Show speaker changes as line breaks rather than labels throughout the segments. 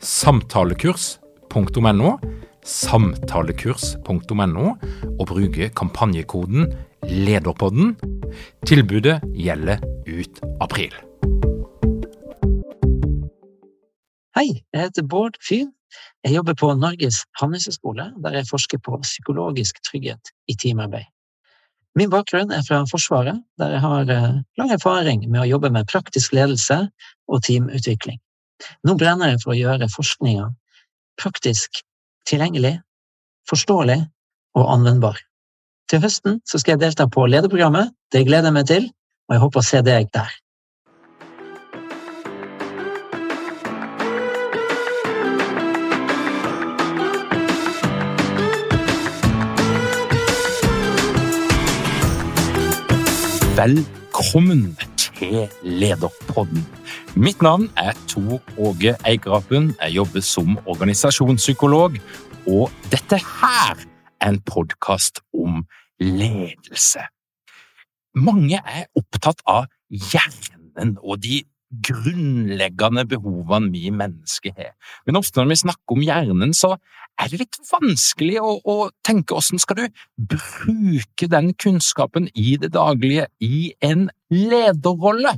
samtalekurs.no, samtalekurs.no, og bruke kampanjekoden LEDERPODDEN. Tilbudet gjelder ut april.
Hei, jeg heter Bård Fyn. Jeg jobber på Norges handelshøyskole, der jeg forsker på psykologisk trygghet i teamarbeid. Min bakgrunn er fra Forsvaret, der jeg har lang erfaring med å jobbe med praktisk ledelse og teamutvikling. Nå brenner jeg for å gjøre forskninga praktisk tilgjengelig, forståelig og anvendbar. Til høsten skal jeg delta på lederprogrammet. Det gleder jeg meg til, og jeg håper å se deg der.
Velkommen til Lederpodden. Mitt navn er Tor Åge Eikrapen. Jeg jobber som organisasjonspsykolog, og dette her er en podkast om ledelse. Mange er opptatt av hjernen og de grunnleggende behovene vi mennesker har. Men ofte når vi snakker om hjernen, så er det litt vanskelig å, å tenke hvordan skal du bruke den kunnskapen i det daglige i en lederrolle?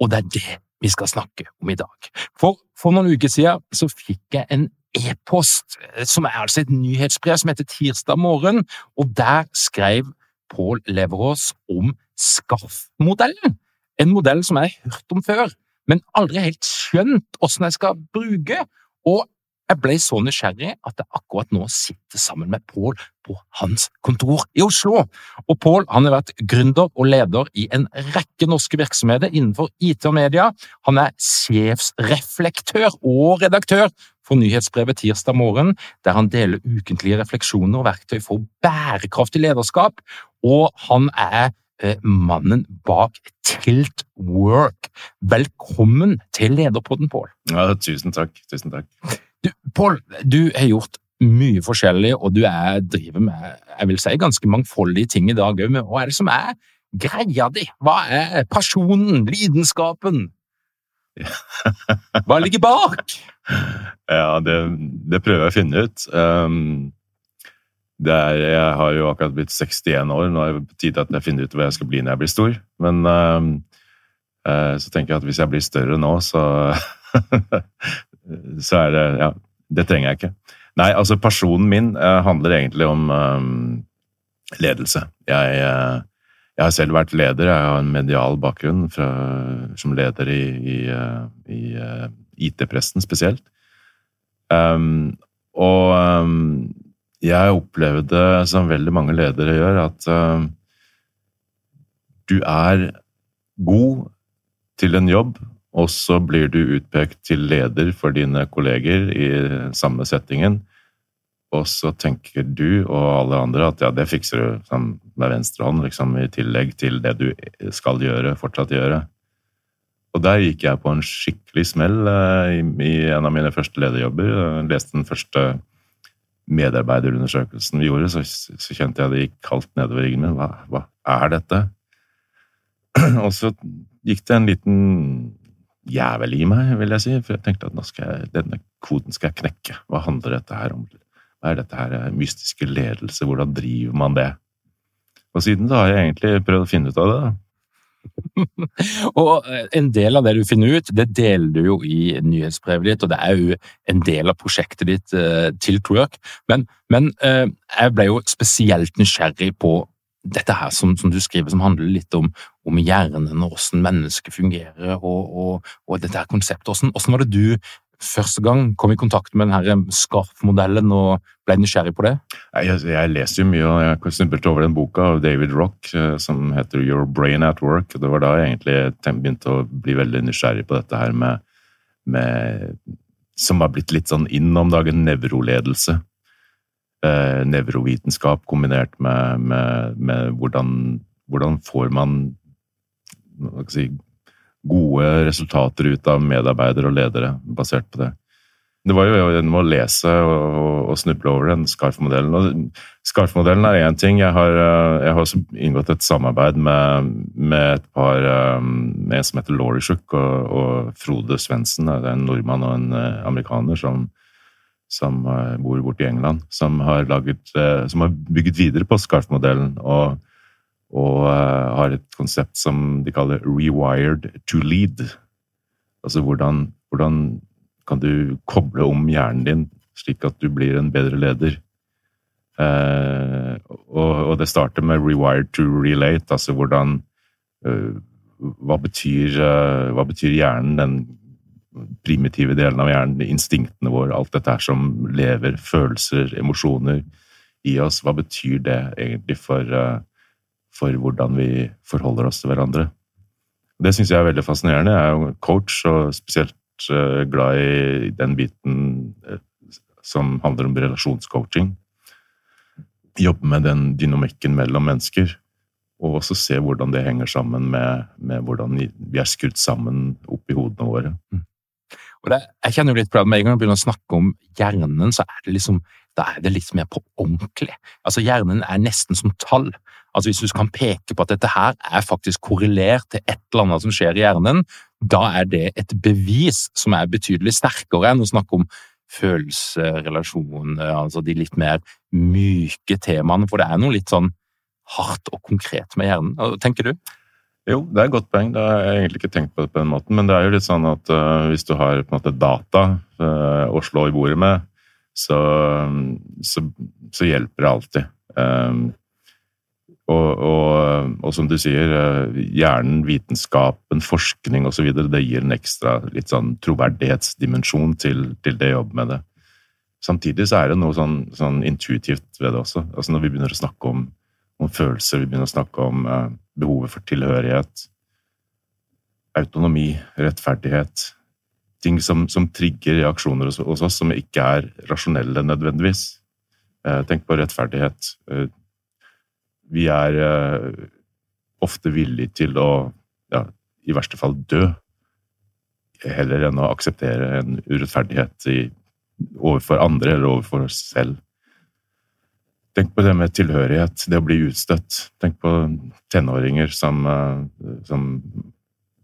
Og det er det vi skal snakke om i dag. For for noen uker siden så fikk jeg en e-post, som er altså et nyhetsbrev som heter Tirsdag morgen, og der skrev Pål Leverås om SKARF-modellen. En modell som jeg har hørt om før, men aldri helt skjønt hvordan jeg skal bruke. Og jeg ble så nysgjerrig at jeg akkurat nå sitter sammen med Pål på hans kontor i Oslo. Og Pål har vært gründer og leder i en rekke norske virksomheter innenfor IT og media. Han er sjefsreflektør og redaktør for nyhetsbrevet Tirsdag morgen, der han deler ukentlige refleksjoner og verktøy for bærekraftig lederskap. Og han er mannen bak Tilt Work. Velkommen til Lederpodden, Pål.
Ja, tusen takk. Tusen takk.
Du, Pål, du har gjort mye forskjellig, og du er, driver med jeg vil si, ganske mangfoldige ting i dag òg. Hva er det som er greia di? Hva er pasjonen, lidenskapen? Hva ligger bak?
Ja, det, det, prøver jeg å finne ut. Um, er, jeg har jo akkurat blitt 61 år, nå er det på tide at jeg finner ut hva jeg skal bli når jeg blir stor. Men uh, uh, så tenker jeg at hvis jeg blir større nå, så Så er det Ja, det trenger jeg ikke. Nei, altså personen min uh, handler egentlig om ledelse. Jeg, jeg, har selv vært leder. Jeg har en medial bakgrunn fra, som leder i, i, i IT-pressen spesielt. Um, og um, jeg opplevde, som veldig mange ledere gjør, at uh, du er god til en jobb, og så blir du utpekt til leder for dine kolleger i samme settingen. Og så tenker du og alle andre at ja, det fikser du sånn, med venstre hånd, liksom, i tillegg til det du skal gjøre, fortsatt gjøre. Og der gikk jeg på en skikkelig smell uh, i, i, en av mine første lederjobber. Jeg leste den første medarbeiderundersøkelsen vi gjorde, så, så, kjente jeg det gikk kaldt nedover ryggen min. Hva, hva er dette? Og så gikk det en liten jævel i meg, vil jeg si, for jeg tenkte at jeg, denne koden skal jeg knekke. Hva handler dette her om? Hva er dette her mystiske ledelse? Hvordan driver man det? Og siden da har jeg egentlig prøvd å finne ut av det. da.
og eh, en del av det du finner ut, det deler du jo i nyhetsbrevet ditt, og det er jo en del av prosjektet ditt uh, til Twerk. Men, men uh, jeg ble jo spesielt nysgjerrig på dette her som, som, du skriver, som handler litt om, om hjernen og hvordan mennesket fungerer, og, og, og dette her konseptet. Hvordan, hvordan, var det du første gang kom i kontakt med denne SCARF-modellen og ble nysgjerrig på det?
Jeg, jeg leser jo mye, og jeg snublet over den boka av David Rock eh, som heter Your Brain at Work. Det var da jeg egentlig begynte å bli veldig nysgjerrig på dette her med, med Som har blitt litt sånn inn om dagen, nevroledelse eh, nevrovitenskap kombinert med, med, med hvordan, hvordan, får man si, gode resultater ut av medarbeidere og ledere basert på det. Det var jo gjennom å lese og, og snuble over den Scarf-modellen. Scarf-modellen er én ting. Jeg har, eh, jeg har, også inngått et samarbeid med, med et par eh, med en som heter Laurie Shook og, og Frode Svendsen. Det er en nordmann og en eh, amerikaner som, som bor borte i England, som har, laget, som har bygget videre på Scarf-modellen og, og uh, har et konsept som de kaller 'rewired to lead'. Altså hvordan, hvordan kan du koble om hjernen din slik at du blir en bedre leder? Eh, og, og, det starter med 'rewired to relate', altså hvordan uh, hva betyr, hva betyr hjernen, den primitive delen av hjernen, instinktene våre, alt dette her som lever, følelser, emosjoner i oss, hva betyr det egentlig for, eh, for hvordan vi forholder oss til hverandre? Det syns jeg er veldig fascinerende. Jeg er jo coach, og spesielt eh, glad i den biten eh, som handler om relasjonscoaching. Jobbe med den dynamikken mellom mennesker. Og også se hvordan det henger sammen med, med hvordan vi er skrudd sammen oppi hodene våre. Mm.
Og det, jeg kjenner jo litt på det, Med en gang jeg begynner å snakke om hjernen, så er det liksom, da er det litt mer på ordentlig. Altså Hjernen er nesten som tall. Altså Hvis du kan peke på at dette her er faktisk korrelert til et eller annet som skjer i hjernen, da er det et bevis som er betydelig sterkere enn å snakke om følelse, relasjon, altså de litt mer myke temaene. For det er noe litt sånn hardt og konkret med hjernen. Tenker du?
Jo, det er et godt poeng. Det har jeg egentlig ikke tenkt på det på den måten. Men det er jo litt sånn at uh, hvis du har på en måte data uh, å slå i bordet med, så, så, så hjelper det alltid. Um, og, og, og, som du sier, uh, hjernen, vitenskapen, forskning osv. Det gir en ekstra litt sånn troverdighetsdimensjon til, til det å jobbe med det. Samtidig så er det noe sånn, sånn intuitivt ved det også. Altså Når vi begynner å snakke om, om følelser, vi begynner å snakke om behovet for tilhørighet, autonomi, rettferdighet. Ting som, som trigger reaksjoner hos, oss som ikke er rasjonelle nødvendigvis. Eh, tenk på rettferdighet. Eh, vi er eh, ofte villige til å, ja, i verste fall dø, heller enn å akseptere en urettferdighet i, overfor andre eller overfor oss selv. Tenk på det med tilhørighet, det å bli utstøtt. Tenk på tenåringer som, eh, som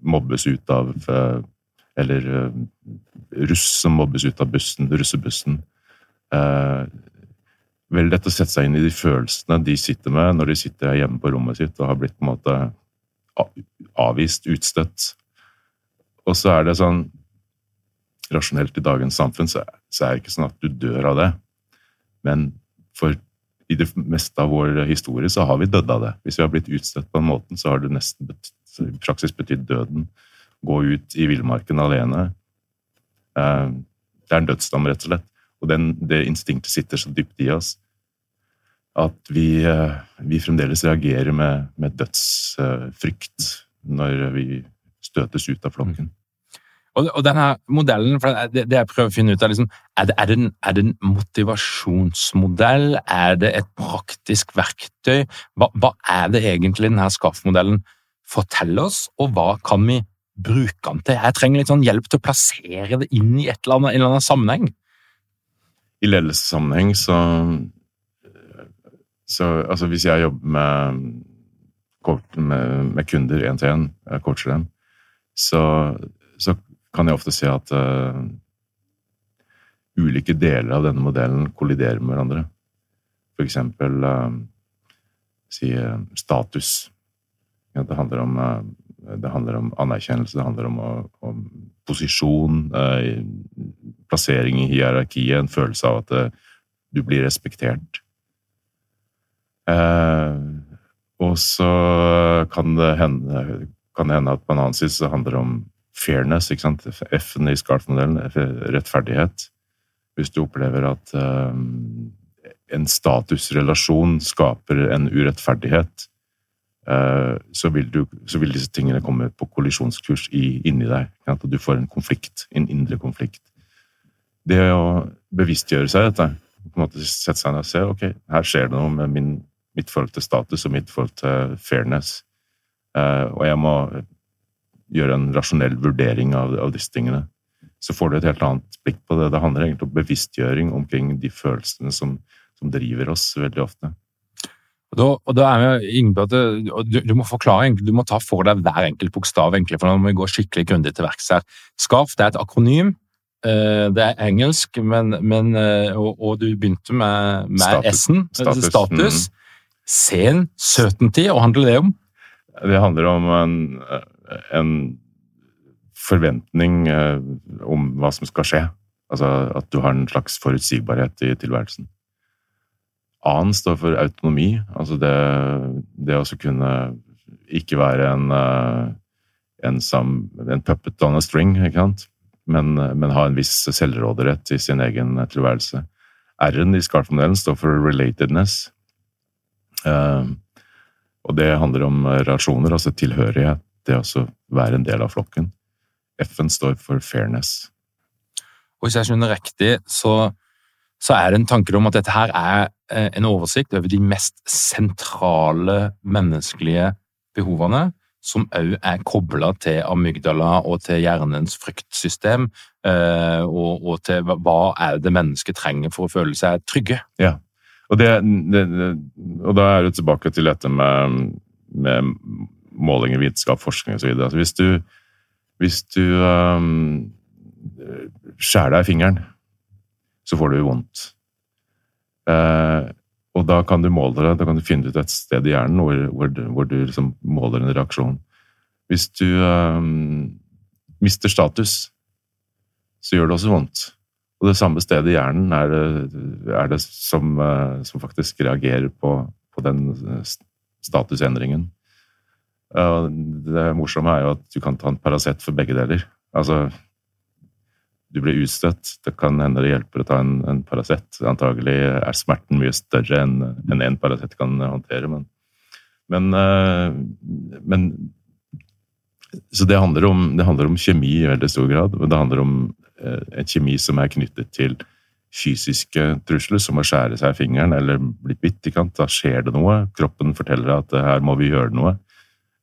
mobbes ut av eh, Eller eh, russ som mobbes ut av bussen, russebussen. Vel å sette seg inn i de følelsene de sitter med når de sitter hjemme på rommet sitt og har blitt på en måte avvist, utstøtt. Og så er det sånn Rasjonelt i dagens samfunn så er det ikke sånn at du dør av det. Men for i det meste av vår historie så har vi dødd av det. Hvis vi har blitt utstøtt på den måten, så har det nesten betydd, i praksis betydd døden. Gå ut i villmarken alene. Eh, det er en dødsdom, rett og slett. Og den, det instinktet sitter så dypt i oss at vi, eh, vi fremdeles reagerer med, med dødsfrykt når vi støtes ut av flokken.
Og, og denne modellen, for det, det, jeg prøver å finne ut av, liksom, er, det, er, det en, er, det, en, motivasjonsmodell? Er det et praktisk verktøy? Hva, hva er det egentlig denne SKAF-modellen forteller oss, og hva kan vi bruke den til? Jeg trenger litt sånn hjelp til å plassere det inn i et eller annet, en eller annen sammenheng.
I ledelsessammenheng så, så altså Hvis jeg jobber med, med, med kunder én til én, coacher dem, så, så kan jeg ofte se at uh, ulike deler av denne modellen kolliderer med hverandre. For eksempel uh, si uh, status. Ja, det, handler om, det handler om anerkjennelse, det handler om, om posisjon, plassering i hierarkiet, en følelse av at du blir respektert. Og så kan det hende, kan det hende at på en annen side så handler det om fairness, ikke sant? F-en i SCARF-modellen, rettferdighet. Hvis du opplever at um, en statusrelasjon skaper en urettferdighet, uh, så, vil du, så, vil disse tingene komme på kollisjonskurs i, inni deg. og du får en konflikt, en indre konflikt. Det å bevisstgjøre seg dette, på en måte sette seg ned og se ok, her skjer det noe med min, mitt forhold til status og mitt forhold til fairness, uh, og jeg må gjøre en rasjonell vurdering av, av, disse tingene. Så får du et helt annet blikk på det. Det handler egentlig om bevisstgjøring omkring de følelsene som, som driver oss veldig ofte.
Da, og da er vi inne på at du, du, må forklare, du må ta for deg hver enkelt bokstav, egentlig, for nå må vi gå skikkelig grundig til verks her. SKAF det er et akronym. Eh, det er engelsk, men, men eh, og, og, du begynte med, med S-en. Status. status. Mm. Sen certainty, og handler det om?
Det handler om en, en forventning eh, om hva som skal skje. Altså at du har en slags forutsigbarhet i tilværelsen. A-en står for autonomi. Altså det, det å kunne ikke være en, eh, en, sam, en puppet on a string, ikke? Men, men, ha en viss selvråderett i sin egen tilværelse. R-en i SCARF-modellen står for relatedness. Uh, og det handler om relasjoner, altså tilhørighet. Det å være en del av flokken. F-en står for fairness.
Og hvis jeg skjønner riktig, så, så er det en tanke om at dette her er eh, en oversikt over de mest sentrale menneskelige behovene, som òg er kobla til amygdala og til hjernens fryktsystem, eh, og, og, til hva er det mennesket trenger for å føle seg trygge.
Ja, og, det, det, og da er du tilbake til dette med, med målinger, vitenskap, forskning osv. Altså hvis du hvis du um, skjærer deg i fingeren, så får du vondt. Uh, og da kan du måle det, da kan du finne ut et sted i hjernen hvor, hvor, hvor du liksom måler en reaksjon. Hvis du um, mister status, så gjør det også vondt. Og det samme stedet i hjernen er det, er det som, uh, som, faktisk reagerer på, på den statusendringen. Det morsomme er jo at du kan ta en Paracet for begge deler. Altså, du blir utstøtt. Det kan hende det hjelper å ta en, en Paracet. Antagelig er smerten mye større enn en, en Paracet kan håndtere, men, men, uh, men Så det handler, om, det handler, om, kjemi i veldig stor grad. Men det handler om en kjemi som er knyttet til fysiske trusler, som å skjære seg i fingeren eller bli bitt. Da skjer det noe. Kroppen forteller at her må vi gjøre noe.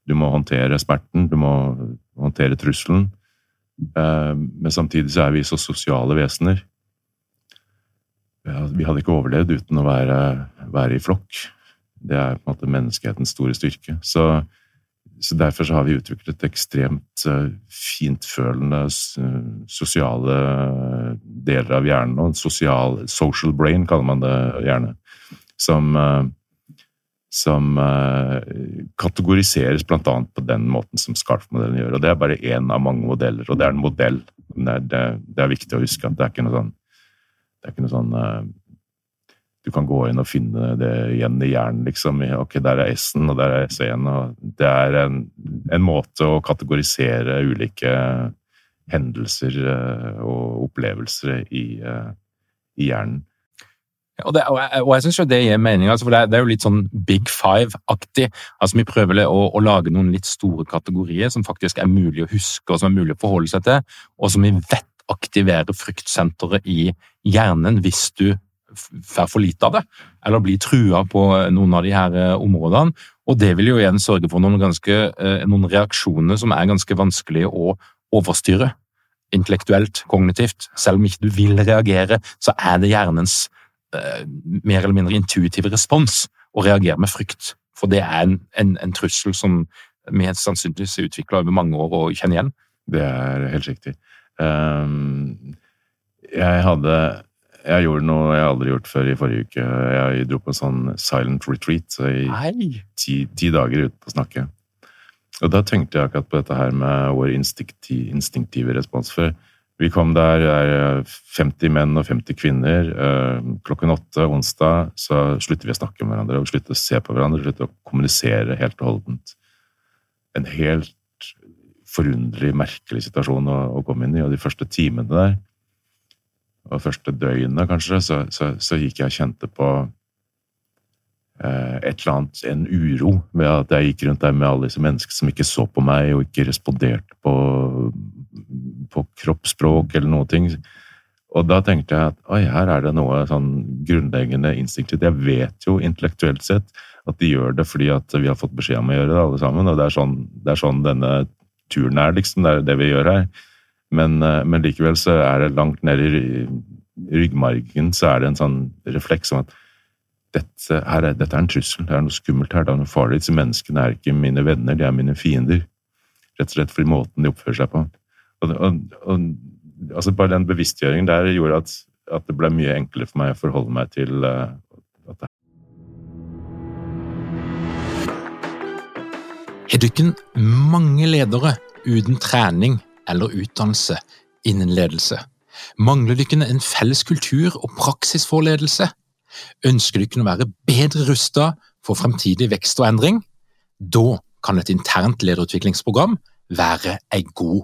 Du må håndtere smerten, du må håndtere trusselen. Eh, men samtidig så er vi så sosiale vesener. Vi hadde ikke overlevd uten å være, være i flokk. Det er på en måte menneskehetens store styrke. Så, så derfor så har vi utviklet ekstremt uh, fintfølende sosiale deler av hjernen. Og en sosial, social brain kaller man det gjerne. Som, uh, som uh, kategoriseres bl.a. på den måten som SCARF-modellen gjør. og Det er bare én av mange modeller, og det er en modell. Det er, det, det er, viktig å huske at det er ikke noe sånn, det er ikke noe sånn uh, Du kan gå inn og finne det igjen i hjernen, liksom. Ok, der er S-en, og der er S1. og Det er en, en måte å kategorisere ulike hendelser uh, og opplevelser i, i hjernen.
Og, det, og, jeg, og jeg syns jo det gir mening, altså, for det er, det er, jo litt sånn Big Five-aktig. Altså, Vi prøver å, å, lage noen litt store kategorier som faktisk er mulig å huske, og som er mulig å forholde seg til, og som vi vet aktiverer fryktsenteret i hjernen hvis du får for lite av det, eller blir trua på noen av de her eh, områdene. Og det vil jo igjen sørge for noen, ganske, eh, noen reaksjoner som er ganske vanskelig å overstyre intellektuelt, kognitivt. Selv om ikke du vil reagere, så er det hjernens Eh, mer eller mindre intuitiv respons og reagere med frykt. For det er en, en, en trussel som vi sannsynligvis er utvikla over mange år og kjenner igjen.
Det er helt riktig. Um, jeg hadde Jeg gjorde noe jeg aldri gjort før i forrige uke. Jeg dro på en sånn silent retreat i ti, ti, dager ute på å snakke. Og da tenkte jeg akkurat på dette her med vår instinktive respons. For Vi kom der, det er 50 menn og 50 kvinner. Eh, klokken åtte onsdag så slutter vi å snakke med hverandre og slutter å se på hverandre. slutter å kommunisere helt og holdent. En helt forunderlig, merkelig situasjon å, å komme inn i. Og de første timene der, og første døgnet kanskje, så, så, så gikk jeg og kjente på eh, et eller annet, en uro ved at jeg gikk rundt der med alle disse menneskene som ikke så på meg og ikke responderte på på kroppsspråk eller noe ting. Og da tenkte jeg at oi, her er det noe sånn grunnleggende instinktivt. Jeg vet jo intellektuelt sett at de gjør det fordi at vi har fått beskjed om å gjøre det, alle sammen. Og det er sånn, det er sånn denne turen er, liksom. Det er det vi gjør her. Men, eh, men likevel så er det langt nede i ryggmargen så er det en sånn refleks om at dette, er, dette er en trussel, det er noe skummelt her, det er noe farlig. Disse menneskene er ikke mine venner, de er mine fiender. Rett og slett fordi måten de oppfører seg på. Og, og, og, altså bare den bevisstgjøringen der gjorde at, at, det ble mye enklere for meg å forholde meg til uh, dette.
Er dere mange ledere uten trening eller utdannelse innen ledelse? Mangler dere en felles kultur og praksis for ledelse? Ønsker dere å være bedre rustet for fremtidig vekst og endring? Da kan et internt lederutviklingsprogram være en god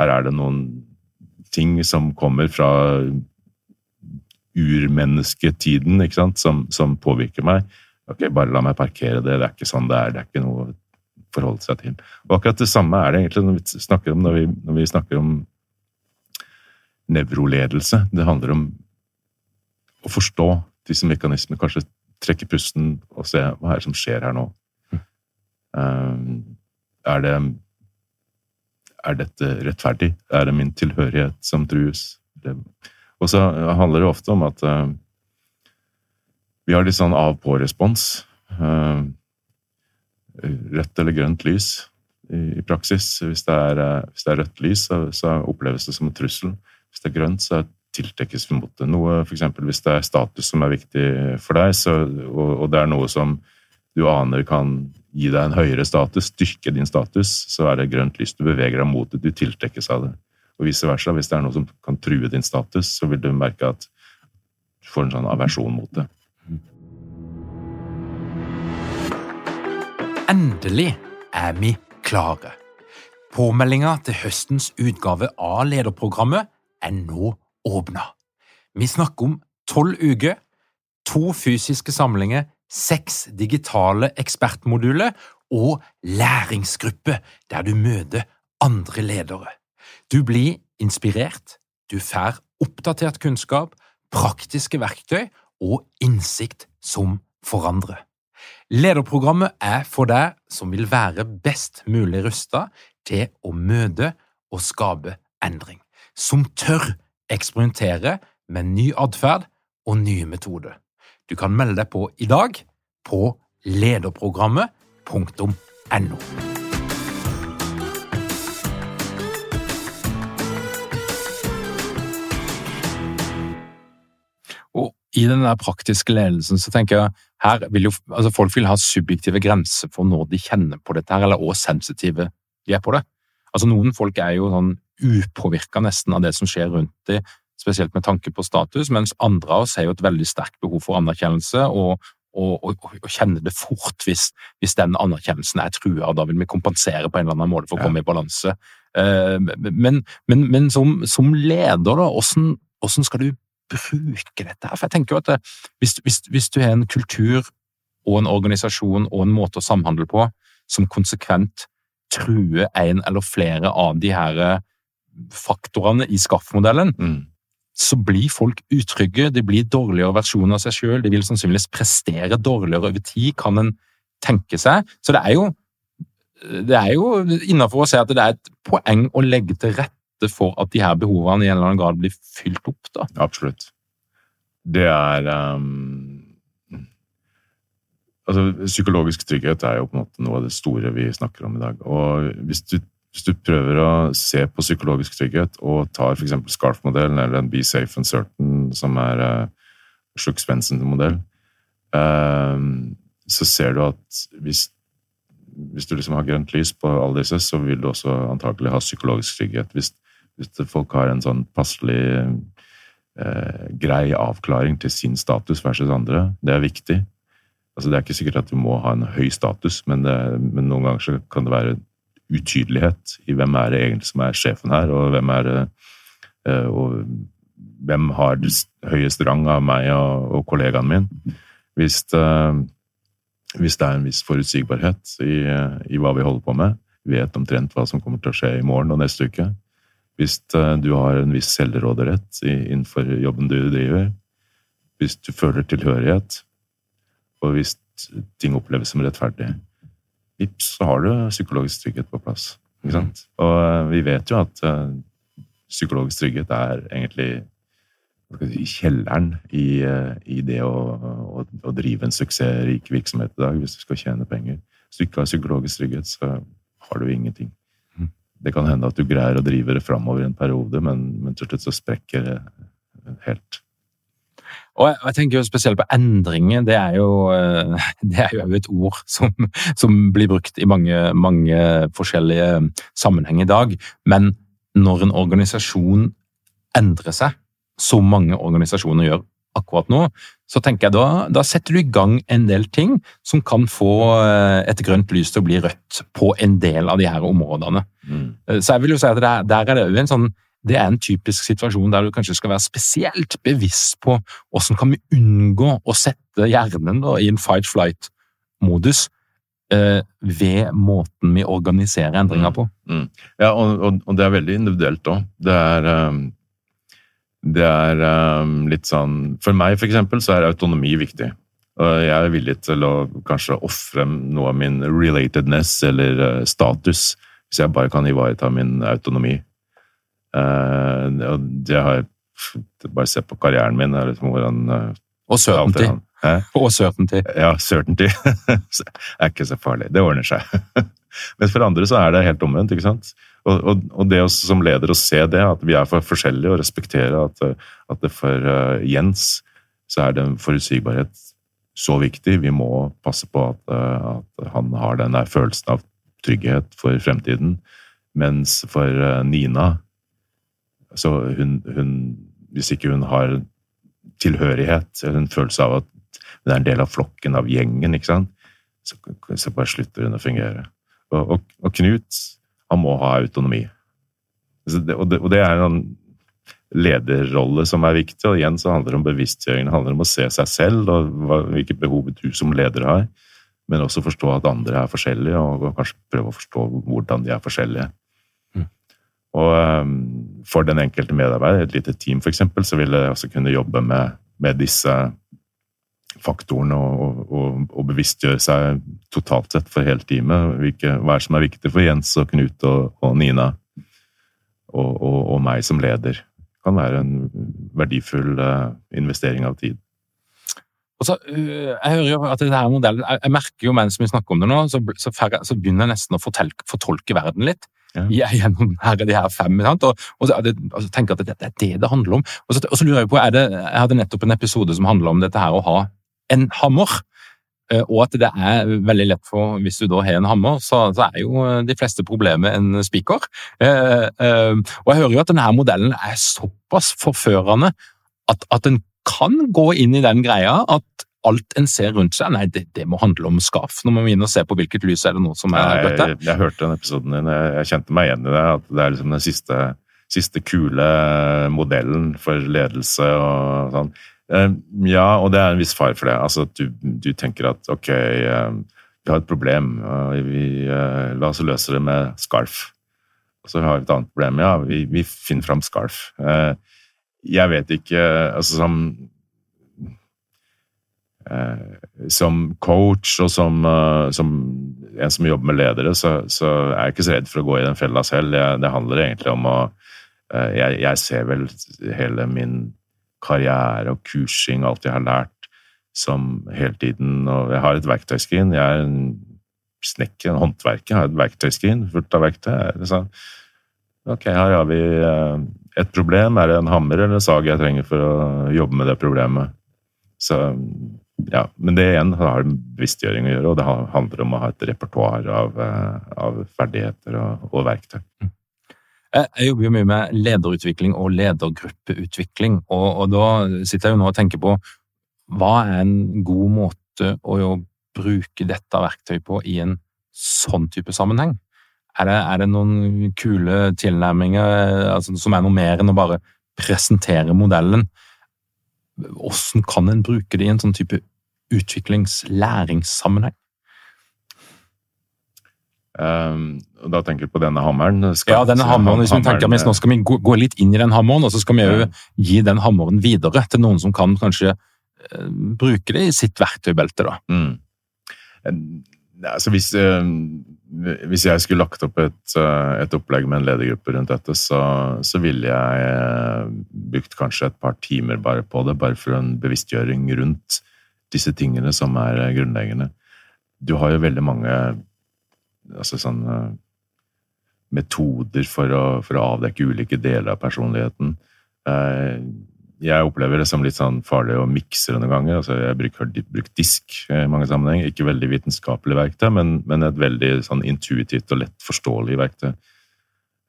her er det noen ting som kommer fra urmennesketiden, ikke sant, som, som, påvirker meg. Ok, bare la meg parkere det, det er ikke sånn det er, det er ikke noe å forholde seg til. Og akkurat det samme er det egentlig når vi snakker om, når vi, når vi snakker om nevroledelse. Det handler om å forstå disse mekanismene, kanskje trekke pusten og se hva er det som skjer her nå. Um, er det er dette rettferdig? Er det min tilhørighet som trues? Og så handler det ofte om at uh, vi har litt sånn av-på-respons. Uh, rødt eller grønt lys i, i praksis. Hvis det, er, uh, hvis det, er, rødt lys, så, så, oppleves det som en trussel. Hvis det er grønt, så tiltrekkes vi mot det. Noe, for eksempel, hvis det er status som er viktig for deg, så, og, og det er noe som du aner kan gi deg en høyere status, styrke din status, så er det grønt lys. Du beveger deg mot det, du tiltrekkes av det. Og vice versa. Hvis det er noe som kan true din status, så vil du merke at du får en sånn aversjon mot det.
Endelig er vi klare. Påmeldinga til høstens utgave av lederprogrammet er nå åpna. Vi snakker om tolv uker, to fysiske samlinger seks digitale ekspertmoduler og læringsgruppe der du møter andre ledere. Du blir inspirert, du får oppdatert kunnskap, praktiske verktøy og innsikt som forandrer. Lederprogrammet er for deg som vil være best mulig rustet til å møte og skape endring, som tør eksperimentere med ny atferd og nye metoder. Du kan melde deg på i dag på lederprogrammet.no. Og I den praktiske ledelsen så tenker jeg her vil jo, altså folk vil ha subjektive grenser for når de kjenner på dette, her, eller hvor sensitive de er på det. Altså Noen folk er jo sånn upåvirka nesten av det som skjer rundt dem, spesielt med tanke på status, mens andre av oss har jo et veldig sterkt behov for anerkjennelse og, og, og, og kjenner det fort hvis, hvis, den anerkjennelsen er trua. Da vil vi kompensere på en eller annen måte for å komme i balanse. Uh, men, men, men som, som, leder, da, hvordan, hvordan, skal du bruke dette? her? For jeg tenker jo at det, hvis, hvis, hvis du har en kultur og en organisasjon og en måte å samhandle på som konsekvent truer en eller flere av de her faktorene i SKAF-modellen, mm så blir folk utrygge, de blir dårligere versjoner av seg sjøl, de vil sannsynligvis prestere dårligere over tid, kan en tenke seg. Så det er jo, det jo innafor å si at det er et poeng å legge til rette for at de her behovene i en eller annen grad blir fylt opp? da?
Absolutt. Det er um, altså, Psykologisk trygghet er jo på en måte noe av det store vi snakker om i dag. Og hvis du, hvis du prøver å se på psykologisk trygghet og tar f.eks. SCARF-modellen eller en Be Safe and Certain, som er uh, Sjuk Svendsen-modell, uh, så ser du at hvis, hvis du liksom har grønt lys på alle disse, så vil du også antakelig ha psykologisk trygghet. Hvis, hvis folk har en sånn passelig uh, grei avklaring til sin status versus andre, det er viktig. Altså, det er ikke sikkert at du må ha en høy status, men, det, men noen ganger kan det være utydelighet i hvem er det egentlig som er sjefen her, og hvem er det eh, og hvem har høyest rang av meg og, og kollegaen min. Hvis, det, hvis, det er en viss forutsigbarhet i, i, hva vi holder på med, vet omtrent hva som kommer til å skje i morgen og neste uke. Hvis uh, du har en viss selvråderett innenfor jobben du driver, hvis du føler tilhørighet, og hvis ting oppleves som rettferdig, vips, så har du psykologisk trygghet på plass. Ikke sant? Og eh, vi vet jo at uh, psykologisk trygghet er egentlig i kjelleren i, uh, i det å, å, å, drive en suksessrik virksomhet i dag, hvis du skal tjene penger. Hvis du ikke har psykologisk trygghet, så har du ingenting. Mm. Det kan hende at du greier å drive det framover i en periode, men, men til slutt så sprekker det helt.
Og jeg, jeg, tenker jo spesielt på endringer. Det er jo, eh, det er jo et ord som, som, blir brukt i mange, mange forskjellige sammenhenger i dag. Men når en organisasjon endrer seg, som mange organisasjoner gjør akkurat nå, så tenker jeg da, da setter du i gang en del ting som kan få eh, et grønt lys til å bli rødt på en del av de her områdene. Mm. Eh, så jeg vil jo si at der, der er det jo en sånn det er en typisk situasjon der du kanskje skal være spesielt bevisst på hvordan kan vi unngå å sette hjernen da, i en fight-flight-modus eh, ved måten vi organiserer endringer på. Mm.
Mm. Ja, og, og, og, det er veldig individuelt òg. Det er um, det er um, litt sånn For meg, for eksempel, så er autonomi viktig. Jeg er villig til å kanskje ofre noe av min relatedness eller uh, status hvis jeg bare kan ivareta min autonomi. Uh, og det har Bare se på karrieren min. Liksom, hvordan, uh,
og certainty. Og certainty.
Ja, certainty er ikke så farlig. Det ordner seg. Men for andre så er det helt omvendt. ikke sant? Og, og, og det også, som leder å se det, at vi er for forskjellige, og respektere at, at det for uh, Jens så er det en forutsigbarhet så viktig. Vi må passe på at, uh, at han har den der følelsen av trygghet for fremtiden. Mens for uh, Nina så hun, hun, Hvis ikke hun har tilhørighet, en følelse av at hun er en del av flokken, av gjengen, ikke sant? Så, så bare slutter hun å fungere. Og, og, og Knut, han må ha autonomi. Det, og, det, og, det, er en lederrolle som er viktig, og igjen så handler det om bevisstgjøring. Det handler om å se seg selv og hva, hvilke behov du som leder har, men også forstå at andre er forskjellige, og kanskje prøve å forstå hvordan de er forskjellige. Og ehm, for den enkelte medarbeider, et lite team f.eks., så vil jeg også kunne jobbe med, med disse faktorene og, og, og, bevisstgjøre seg totalt sett for hele teamet. Hvilke, hva er som er viktig for Jens og Knut og, og Nina og, og, meg som leder. Det kan være en verdifull uh, investering av tid.
Så, uh, jeg hører jo at dette modellen, jeg, merker jo mens vi snakker om det nå, så, så, så begynner jeg nesten å fortolke, fortolke verden litt ja. gjennom her, de her fem. Og, og, så, og, så, tenker jeg at det, det, er det det handler om. Og så, og så lurer Jeg på, det, jeg hadde nettopp en episode som handla om dette her å ha en hammer. Eh, og at det er veldig lett for, hvis du da har en hammer, så, så er jo de fleste problemer en spiker. Eh, eh, og jeg hører jo at denne modellen er såpass forførende at, at den kan gå inn i den greia at alt en ser rundt seg, nei, det, det må handle om skaf. Nå må vi inn og se på hvilket lys er det noe som er
bøtte. Jeg, jeg, hørte den episoden din, jeg, jeg, kjente meg igjen i det. At det er liksom den siste, siste kule modellen for ledelse og sånn. Eh, ja, og det er en viss fare for det. Altså at du, du tenker at ok, eh, vi har et problem, vi, eh, la oss løse det med skarf. Og så har vi et annet problem. Ja, vi, vi finner fram skarf. Jeg vet ikke altså som Eh, som coach og som, uh, som, en som jobber med ledere, så, så, er jeg ikke så redd for å gå i den fella selv. Det, det handler egentlig om å eh, jeg, jeg ser vel hele min karriere og kursing, alt jeg har lært, som hele tiden Og jeg har et verktøyskrin. Jeg er en snekker, en håndverker, har et verktøyskrin fullt av verktøy. Sånn. Ok, her har vi eh, et problem. Er det en hammer eller en sag jeg trenger for å jobbe med det problemet? Så ja, Men det igjen har med bevisstgjøring å gjøre, og det handler om å ha et repertoar av, eh, av ferdigheter og, og verktøy. Mm.
Jeg jobber jo mye med lederutvikling og ledergruppeutvikling, og, og, da sitter jeg jo nå og tenker på hva er en god måte å bruke dette verktøyet på i en sånn type sammenheng? Er det, er det noen kule tilnærminger altså, som er noe mer enn å bare presentere modellen? Hvordan kan en bruke det i en sånn type utviklings-læringssammenheng?
Um, da tenker du på denne hammeren?
Skal, ja, denne hammeren. Hvis vi tenker at nå skal vi gå litt inn i den hammeren, og så skal vi jo gi den hammeren videre til noen som kan kanskje uh, bruke det i sitt verktøybelte. da. Mm.
Altså hvis, uh, hvis, jeg skulle lagt opp et, uh, et, opplegg med en ledergruppe rundt dette, så, så ville jeg brukt kanskje et par timer bare på det, bare for en bevisstgjøring rundt disse tingene som er grunnleggende. Du har jo veldig mange altså sånn metoder for å, for å, avdekke ulike deler av personligheten. Eh, jeg opplever det som litt sånn farlig å mikse det noen ganger. Altså, jeg bruker brukt disk i mange sammenhenger. Ikke veldig vitenskapelig verktøy, men, men et veldig sånn intuitivt og lett forståelig verktøy.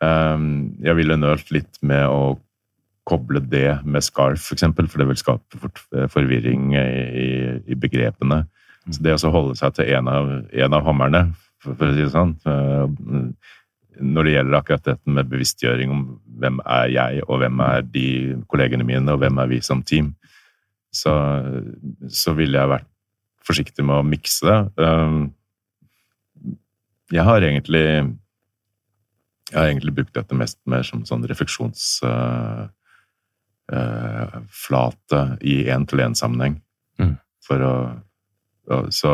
Eh, jeg ville nølt litt med å koble det med scarf, f.eks., for, eksempel, for det vil skape forvirring i, i begrepene. Så det å holde seg til en av, av hammerne, for, for, å si det sånn. Når det gjelder akkurat dette med bevisstgjøring om hvem er jeg, og hvem er de kollegene mine, og hvem er vi som team, så, så ville jeg vært forsiktig med å mikse det. Um, jeg har egentlig jeg har egentlig brukt dette mest mer som sånn refleksjons... uh, uh, i én-til-én-sammenheng. Mm. For å så,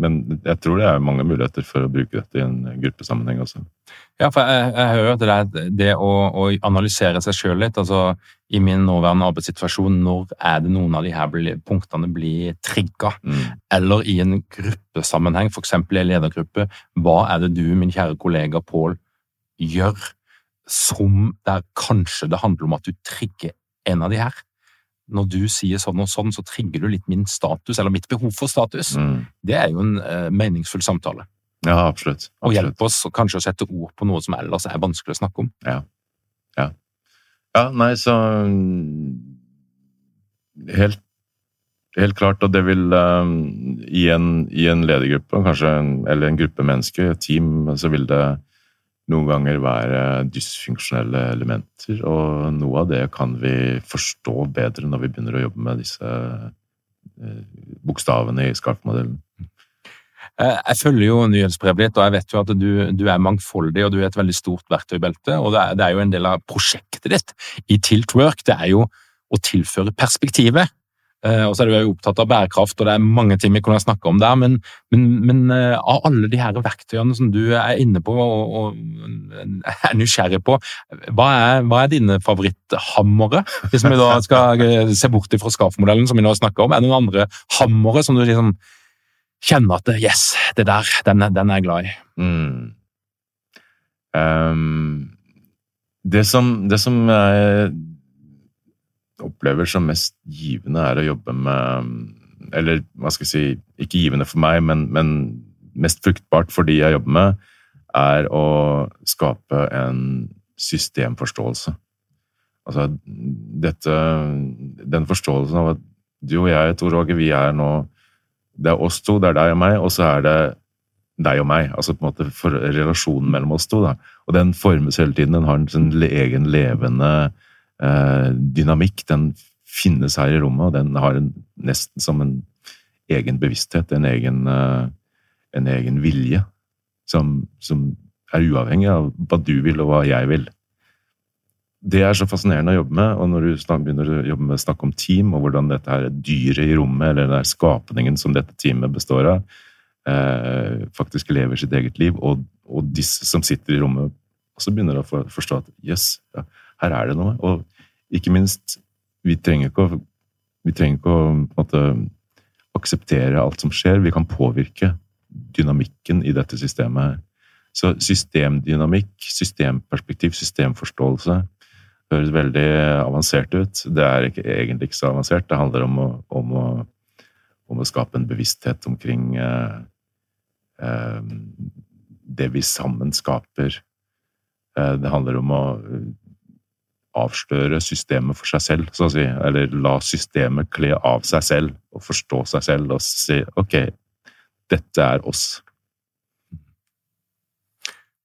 men jeg tror det er mange muligheter for å bruke dette i en gruppesammenheng også.
Ja, for jeg, jeg hører at det, er det å, å, analysere seg sjøl litt, altså i min nåværende arbeidssituasjon, når er det noen av de her punktene blir trigga? Mm. Eller i en gruppesammenheng, f.eks. i en ledergruppe, hva er det du, min kjære kollega Pål, gjør som der kanskje det handler om at du trigger en av de her? når du sier sånn og sånn, så trigger du litt min status, eller mitt behov for status. Mm. Det er jo en uh, meningsfull samtale.
Ja, absolutt. absolutt.
Og hjelpe oss kanskje å sette ord på noe som ellers er vanskelig å snakke om.
Ja. Ja, ja nei, så Helt, helt klart, og det vil um, i, en, i en ledergruppe, kanskje, eller en gruppe mennesker, et team, så vil det noen ganger være dysfunksjonelle elementer. Og noe av det kan vi forstå bedre når vi begynner å jobbe med disse eh, bokstavene i SCARF-modellen.
Eh, jeg følger jo nyhetsbrevet ditt, og jeg vet jo at du, du, er mangfoldig og du er et veldig stort verktøybelte. og det er, det er, jo en del av prosjektet ditt i Tiltwork. Det er jo å tilføre perspektivet og så er jo opptatt av bærekraft, og det er mange ting vi kunne snakke om der. Men, men, men eh, av alle de her verktøyene som du er inne på og, og er nysgjerrig på, hva er, hva er dine favoritthammere? Hvis vi da skal eh, se bort fra SKAF-modellen som vi nå snakker om, er det noen andre hammere som du liksom kjenner at yes, det der, den, den er jeg glad i? Mm.
Um, det som, det som er opplever som mest givende, er å jobbe med Eller hva skal jeg si Ikke givende for meg, men, men mest fruktbart for de jeg jobber med, er å skape en systemforståelse. Altså dette Den forståelsen av at du og jeg, Tor Åge, vi er nå Det er oss to, det er deg og meg, og så er det deg og meg. Altså på en måte for relasjonen mellom oss to. Da. Og den formes hele tiden. Den har en sånn egen levende dynamikk, den finnes her i rommet, og den har en, nesten som en egen bevissthet, en egen, eh, en egen vilje, som, som, er uavhengig av hva du vil og hva jeg vil. Det er så fascinerende å jobbe med, og når du begynner å jobbe med snakke om team, og hvordan dette her dyret i rommet, eller den skapningen som dette teamet består av, eh, faktisk lever sitt eget liv, og, og disse som sitter i rommet også begynner å forstå at jøss, yes, ja, her er det noe. Og ikke minst, vi trenger ikke å, trenger ikke å måte, akseptere alt som skjer. Vi kan påvirke dynamikken i dette systemet. Så systemdynamikk, systemperspektiv, systemforståelse høres veldig avansert ut. Det er ikke, egentlig ikke så avansert. Det handler om å, om å, om å skape en bevissthet omkring eh, eh, det vi sammen skaper. Eh, det handler om å avsløre systemet for seg selv, så å si. Eller la systemet kle av seg selv og forstå seg selv og si ok, dette er oss.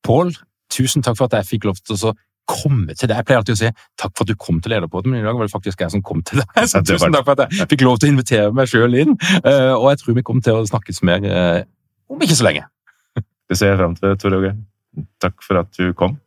Pål, tusen takk for at jeg fikk lov til å komme til deg. Jeg pleier alltid å si takk for at du kom til Lederpodden, men i dag var det faktisk jeg som kom til deg. Så tusen takk for at jeg fikk lov til å invitere meg sjøl inn. Eh, og jeg tror vi kommer til å snakkes mer eh, om ikke så lenge.
Det ser jeg fram til, Tor Åge. Takk for at du kom.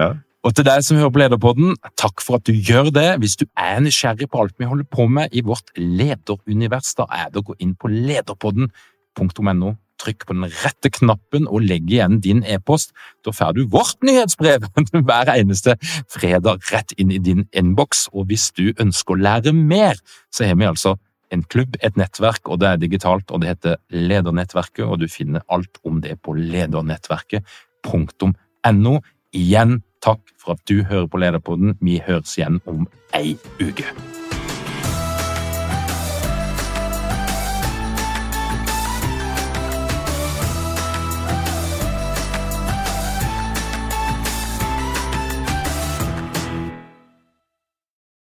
Ja.
Og til deg som hører på Lederpodden, takk for at du gjør det. Hvis du er nysgjerrig på alt vi holder på med i vårt lederunivers, da er det å gå inn på lederpodden.no, trykk på den rette knappen og legg igjen din e-post. Da får du vårt nyhetsbrev hver eneste fredag rett inn i din innboks. Og hvis du ønsker å lære mer, så har vi altså en klubb, et nettverk, og det er digitalt, og det heter Ledernettverket, og du finner alt om det på ledernettverket.no. Igjen takk for at du hører på Lederpodden. Vi høres igjen om ei uke.